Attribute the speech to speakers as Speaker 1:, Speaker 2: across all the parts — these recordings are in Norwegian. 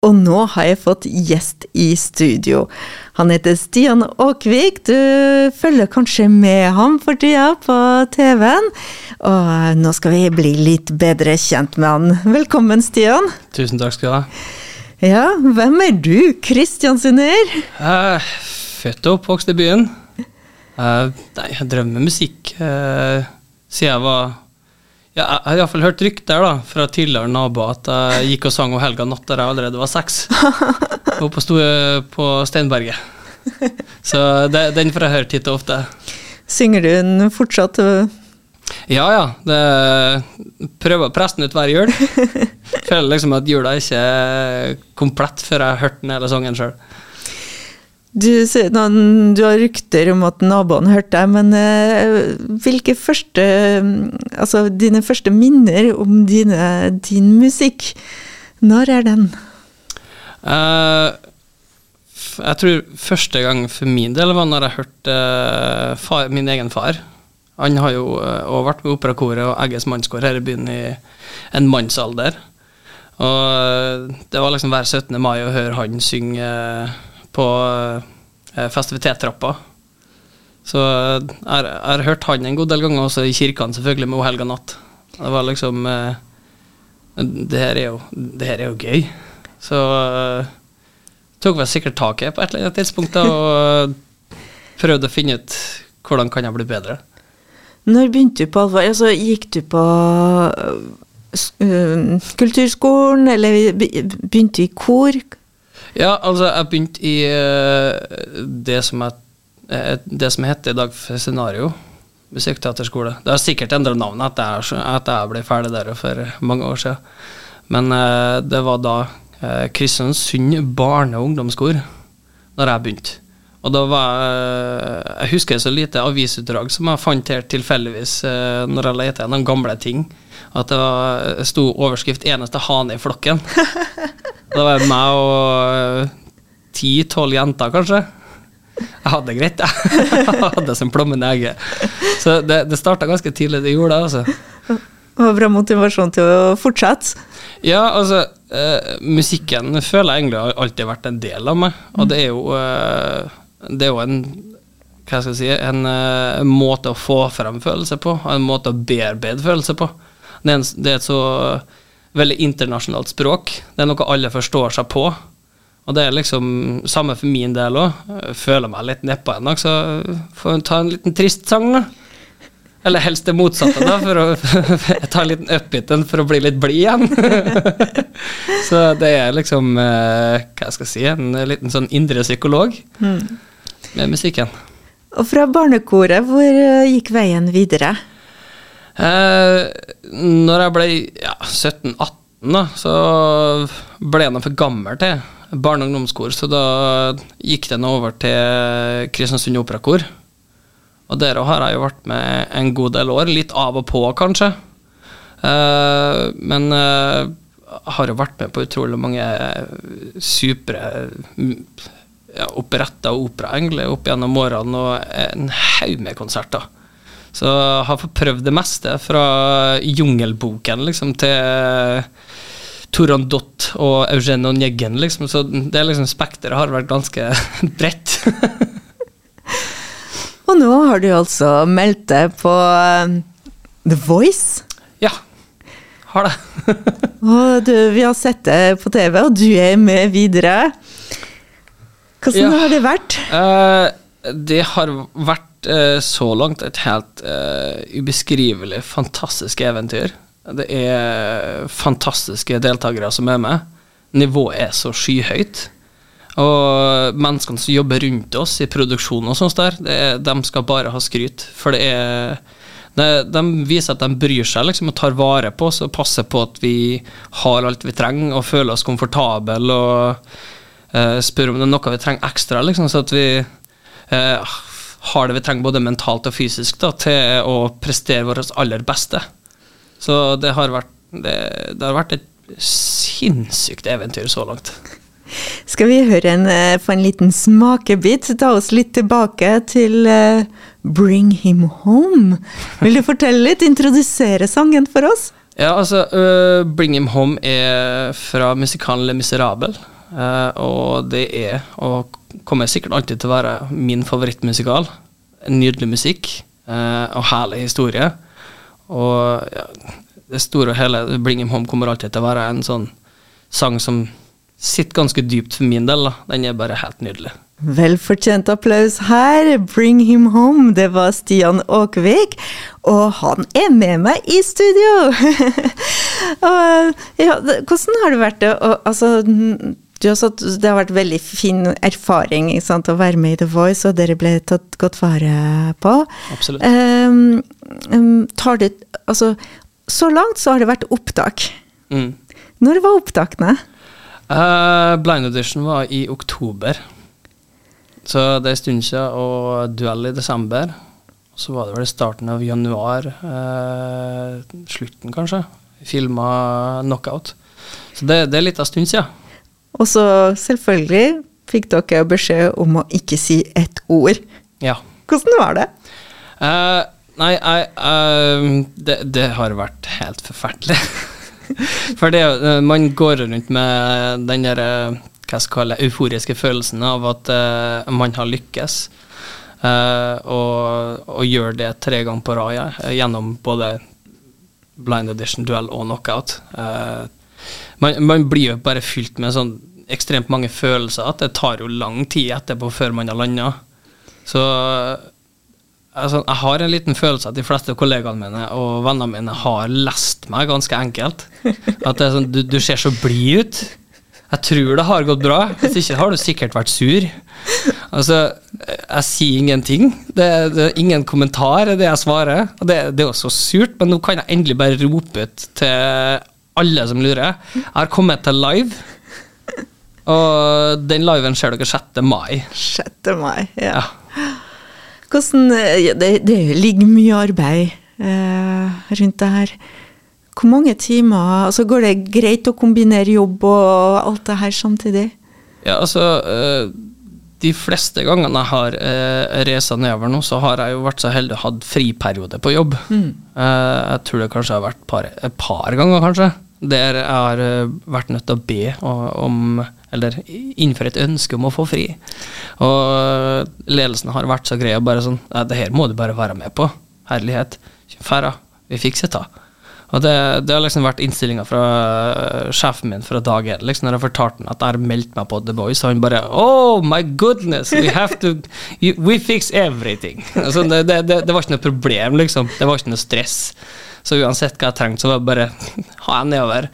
Speaker 1: Og nå har jeg fått gjest i studio. Han heter Stian Aakvik. Du følger kanskje med ham for tida på TV-en. Og nå skal vi bli litt bedre kjent med han. Velkommen, Stian.
Speaker 2: Tusen takk skal du ha.
Speaker 1: Ja, hvem er du, Kristiansunder?
Speaker 2: Uh, født og oppvokst i byen. Uh, nei, jeg drømmer med musikk uh, siden jeg var ja, jeg har iallfall hørt rykter da, fra tidligere naboer at jeg gikk og sang om helga natt da jeg allerede var seks. Oppe sto på Steinberget. Så det, den får jeg høre titt og ofte.
Speaker 1: Synger du den fortsatt?
Speaker 2: Ja, ja. Det prøver å presse den ut hver jul. Føler liksom at jula er ikke komplett før jeg har hørt den hele sangen sjøl.
Speaker 1: Du, du, har rykter om at naboene hørte deg, men uh, hvilke første Altså dine første minner om dine, din musikk, når er den?
Speaker 2: Uh, jeg tror første gang for min del var når jeg hørte uh, far, min egen far. Han har jo uh, vært med operakoret og Egges mannskår her i byen i en mannsalder. Og det var liksom hver 17. mai å høre han synge på eh, festivitetstrappa. Så jeg har, hørt han en god del ganger, også i kirkene, selvfølgelig, med O helga natt. Det var liksom eh, Det her er jo, her er jo gøy. Så tok vi sikkert tak i på et eller annet tidspunkt da, og prøvde å finne ut hvordan kan jeg bli bedre.
Speaker 1: Når begynte du på alvor? Altså, gikk du på uh, kulturskolen, eller begynte i kor?
Speaker 2: Ja, altså, jeg begynte i uh, det, som er, uh, det som heter i dag for scenario. Musikkteaterskole. Det har sikkert endra navnet etter at jeg ble ferdig der for mange år siden. Men uh, det var da Kristiansund barne- og ungdomskor når jeg begynte. Og da var Jeg jeg husker så lite avisutdrag som jeg fant her tilfeldigvis når jeg lette gjennom gamle ting. At det var, sto overskrift 'Eneste hane i flokken'. Da var meg og ti-tolv jenter, kanskje. Jeg hadde det greit, jeg. jeg hadde som plommen i egget. Så det, det starta ganske tidlig, det gjorde det, altså.
Speaker 1: Det var bra motivasjon til å fortsette?
Speaker 2: Ja, altså eh, Musikken føler jeg egentlig har alltid vært en del av meg. Og det er jo, eh, det er jo en hva skal jeg si, en, en, eh, måte å få frem følelser på, en måte å bearbeide følelser på. Det er, en, det er et så veldig internasjonalt språk. Det er noe alle forstår seg på. Og det er liksom samme for min del òg. Føler meg litt nedpå en dag, så får hun ta en liten trist sang, da. Eller helst det motsatte, da, for å ta en liten upbeat for å bli litt blid igjen. så det er liksom, eh, hva skal jeg si, en liten sånn indre psykolog mm. med musikken.
Speaker 1: Og fra barnekoret, hvor eh, gikk veien videre?
Speaker 2: Eh, når jeg ble ja, 17-18, da, så ble jeg for gammel til barne- og ungdomskor, så da gikk den over til Kristiansund Operakor. Og der har jeg jo vært med en god del år, litt av og på, kanskje. Eh, men eh, har jo vært med på utrolig mange supre ja, operetter og opera, egentlig, opp gjennom årene, og en haug med konserter. Så jeg har fått prøvd det meste, fra Jungelboken liksom, til Torandot og Eugene Oneggen, liksom. Så det liksom spekteret har vært ganske bredt.
Speaker 1: og nå har du altså meldt deg på um, The Voice.
Speaker 2: Ja, har det.
Speaker 1: og du, vi har sett det på TV, og du er med videre. Hvordan ja. har det vært?
Speaker 2: Uh, det har vært så langt et helt uh, ubeskrivelig fantastisk eventyr. Det er fantastiske deltakere som er med. Nivået er så skyhøyt. Og menneskene som jobber rundt oss i produksjon og sånt der, er, de skal bare ha skryt. For det er de, de viser at de bryr seg liksom, og tar vare på oss og passer på at vi har alt vi trenger og føler oss komfortable og uh, spør om det er noe vi trenger ekstra, liksom, så at vi uh, har det vi trenger både mentalt og fysisk da, til å prestere vårt aller beste. Så det har vært, det, det har vært et sinnssykt eventyr så langt.
Speaker 1: Skal vi høre en, eh, få en liten smakebit? Ta oss litt tilbake til uh, 'Bring Him Home'. Vil du fortelle litt? Introdusere sangen for oss?
Speaker 2: Ja, altså, uh, Bring Him Home er fra musikalen Le Miserable. Uh, og det er, og kommer sikkert alltid til å være, min favorittmusikal. Nydelig musikk uh, og herlig historie. Og ja, det store og hele Bring Him Home kommer alltid til å være en sånn sang som sitter ganske dypt for min del. Da. Den er bare helt nydelig.
Speaker 1: Velfortjent applaus her. 'Bring him home', det var Stian Åkvik. Og han er med meg i studio! og, ja, hvordan har det vært? Og, altså, satt, det har vært veldig fin erfaring sant, å være med i The Voice, og dere ble tatt godt vare på.
Speaker 2: Absolutt.
Speaker 1: Um, um, tar det, altså, så langt så har det vært opptak.
Speaker 2: Mm.
Speaker 1: Når var opptakene?
Speaker 2: Uh, blind audition var i oktober. Så det er en stund siden, og duell i desember. Så var det vel starten av januar, uh, slutten kanskje. Filma knockout. Så det, det er litt av stund siden.
Speaker 1: Og så selvfølgelig fikk dere beskjed om å ikke si ett ord.
Speaker 2: Ja.
Speaker 1: Hvordan var det?
Speaker 2: Uh, nei, uh, det, det, har vært helt forferdelig. For det, uh, man går rundt med den der hva jeg skal kalle euforiske følelsen av at man har lykkes. og, og gjør det tre ganger på rad gjennom både blind audition, duell og knockout. Man, man blir jo bare fylt med sånn ekstremt mange følelser at det tar jo lang tid etterpå før man har landa. Så altså, jeg har en liten følelse at de fleste kollegaene mine og vennene mine har lest meg ganske enkelt. At det er sånn, du, du ser så blid ut. Jeg tror det har gått bra. Hvis ikke har du sikkert vært sur. Altså, jeg sier ingenting. Det, det er ingen kommentar, er det jeg svarer. Og det, det er også surt, men nå kan jeg endelig bare rope ut til alle som lurer. Jeg har kommet til live. Og den liven ser dere 6. mai.
Speaker 1: 6. mai, ja. ja. Hvordan ja, det, det, ligger mye arbeid eh, rundt det her. Hvor mange timer altså Går det greit å kombinere jobb og alt det her samtidig?
Speaker 2: Ja, altså eh, De fleste gangene jeg har eh, reist nedover nå, så har jeg jo vært så heldig å ha friperiode på jobb. Mm. Eh, jeg tror det kanskje har vært par, et par ganger, kanskje, der jeg har eh, vært nødt til å be om eller innføre et ønske om å få fri. Og ledelsen har vært så grei og bare sånn Nei, det her må du bare være med på. Herlighet. Færa. Vi fikser det. Og det, det, har liksom vært innstillinga fra uh, sjefen min fra dag én. Liksom når jeg fortalte han at jeg har meldt meg på The Boys, og han bare Oh my goodness, we have to We fix everything. Altså, det, det, det, var ikke noe problem, liksom. Det var ikke noe stress. Så uansett hva jeg trengte, så var det bare ha jeg nedover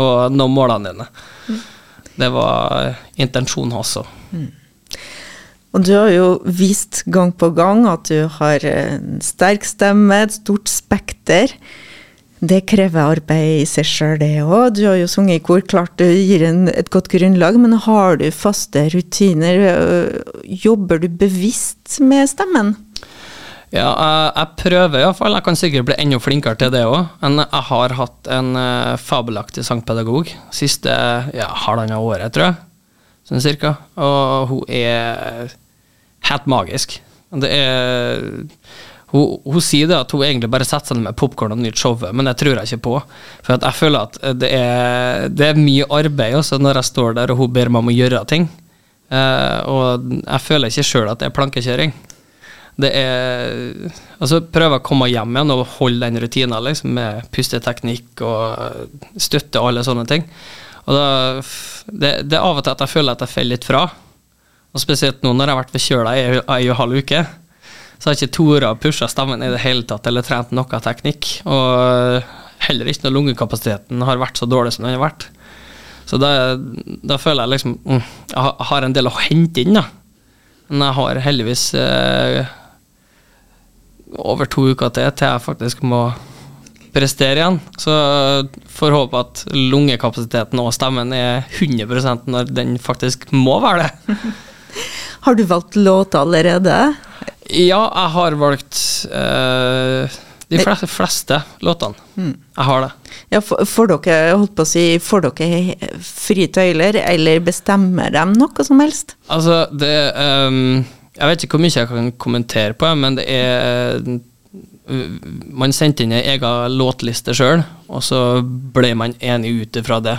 Speaker 2: og nå målene dine. Det var intensjonen også. Mm.
Speaker 1: Og du har jo vist gang på gang at du har en sterk stemme, et stort spekter. Det krever arbeid i seg sjøl, det òg. Du har jo sunget i kor, klart det gir en, et godt grunnlag, men har du faste rutiner? Jobber du bevisst med stemmen?
Speaker 2: Ja, jeg, jeg prøver iallfall. Jeg kan sikkert bli enda flinkere til det òg. Men jeg har hatt en uh, fabelaktig sangpedagog siste ja, halvannet året, tror jeg. Sånn cirka. Og hun er helt magisk. Det er hun, hun, sier det at hun egentlig bare setter seg ned med popkorn og nyter showet, men det tror jeg ikke på. For jeg føler at det er, det er, mye arbeid også når jeg står der og hun ber meg om å gjøre ting. Uh, og jeg føler ikke sjøl at det er plankekjøring. Det er Altså prøve å komme hjem igjen og holde den rutinen liksom, med pusteteknikk og støtte og alle sånne ting. Og da, det, det, er av og til at jeg føler at jeg faller litt fra. Og spesielt nå når jeg har vært forkjøla i ei og halv uke. Så har ikke tora pusha stemmen i det hele tatt eller trent noe teknikk. Og heller ikke når lungekapasiteten har vært så dårlig som den har vært. Så da, da føler jeg liksom mm, Jeg har en del å hente inn, da. Men jeg har heldigvis eh, over to uker til til jeg faktisk må prestere igjen. Så får håpe at lungekapasiteten og stemmen er 100 når den faktisk må være det.
Speaker 1: Har du valgt låt allerede?
Speaker 2: Ja, jeg har valgt uh, de fleste, fleste låtene. Mm. Jeg har det.
Speaker 1: Ja, Får dere holdt på å si, får dere frie tøyler, eller bestemmer de noe som helst?
Speaker 2: Altså, det um jeg vet ikke hvor mye jeg kan kommentere på, men det er Man sendte inn ei egen låtliste sjøl, og så ble man enig ut ifra det.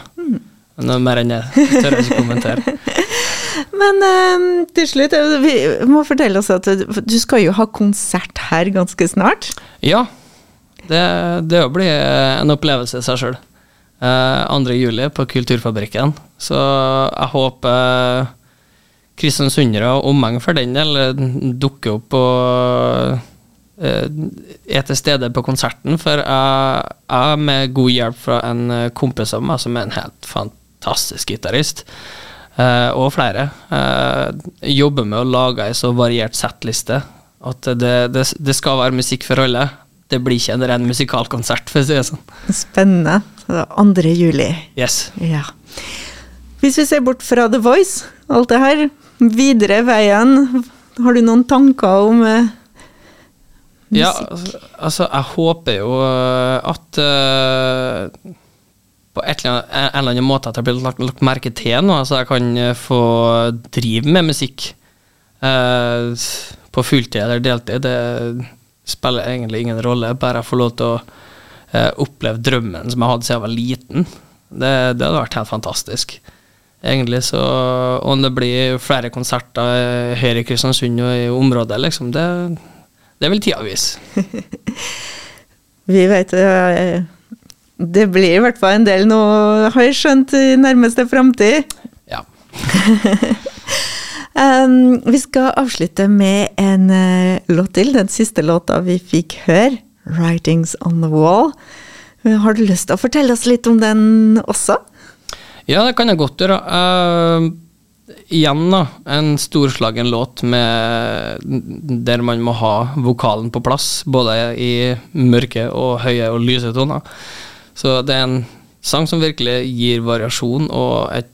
Speaker 2: Noe mer enn det tør jeg ikke kommentere.
Speaker 1: Men eh, til slutt, eh, vi må fortelle oss at du, du skal jo ha konsert her ganske snart.
Speaker 2: Ja, det, det blir en opplevelse i seg sjøl. Eh, 2. juli på Kulturfabrikken. Så jeg håper kristiansundere og omheng for den del eh, dukker opp og eh, er til stede på konserten, for jeg, jeg med god hjelp fra en eh, kompis av meg som er en helt fantastisk gitarist, eh, og flere, eh, jobber med å lage ei så variert settliste at det, det, det skal være musikk for alle. Det blir ikke en ren musikalkonsert, for å si det sånn.
Speaker 1: Spennende. Så 2. juli.
Speaker 2: Yes.
Speaker 1: Ja. Hvis vi ser bort fra The Voice, alt det her, videre veien, har du noen tanker om eh,
Speaker 2: Ja,
Speaker 1: musikk?
Speaker 2: altså, altså, jeg håper jo øh, at øh, på et eller annet, en eller annen måte at jeg blir lagt, lagt merke til nå, så jeg kan øh, få drive med musikk eh, på fulltid eller deltid. Det spiller egentlig ingen rolle, bare jeg får lov til å eh, oppleve drømmen som jeg hadde siden jeg var liten. Det, det hadde vært helt fantastisk. Egentlig så Om det blir flere konserter eh, her i Kristiansund og i området, liksom, det, det vil tida vise.
Speaker 1: Vi vet eh, det blir i hvert fall en del nå, har jeg skjønt, i nærmeste framtid.
Speaker 2: Ja.
Speaker 1: Um, vi skal avslutte med en eh, låt til, den siste låta vi fikk høre, 'Writings on the Wall'. Har du lyst til å fortelle oss litt om den også?
Speaker 2: Ja, det kan jeg godt gjøre. Uh, igjen, da. En storslagen låt med, der man må ha vokalen på plass, både i mørke og høye og lyse toner. Så det er en sang som virkelig gir variasjon, og, et,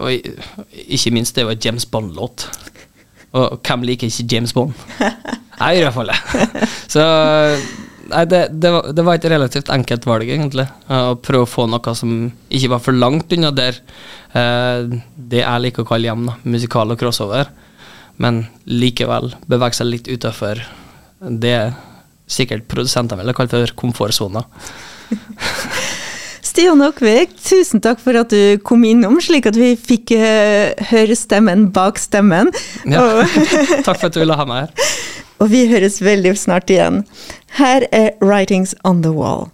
Speaker 2: og ikke minst, det er jo et James Bond-låt. Og hvem liker ikke James Bond? Jeg gjør i hvert fall det. Så nei, det, det, var, det var et relativt enkelt valg, egentlig. Å prøve å få noe som ikke var for langt unna der eh, det jeg liker å kalle hjem, da, musikal og crossover. Men likevel bevege seg litt utafor det sikkert produsenter ville kalt for komfortsona.
Speaker 1: Stian Åkvik, tusen takk for at du kom innom, slik at vi fikk uh, høre stemmen bak stemmen.
Speaker 2: Ja. Takk for at du ville ha meg her.
Speaker 1: og vi høres veldig snart igjen. Her er 'Writings on the Wall'.